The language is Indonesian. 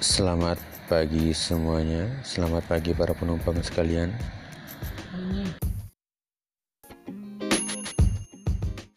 Selamat pagi semuanya. Selamat pagi para penumpang sekalian.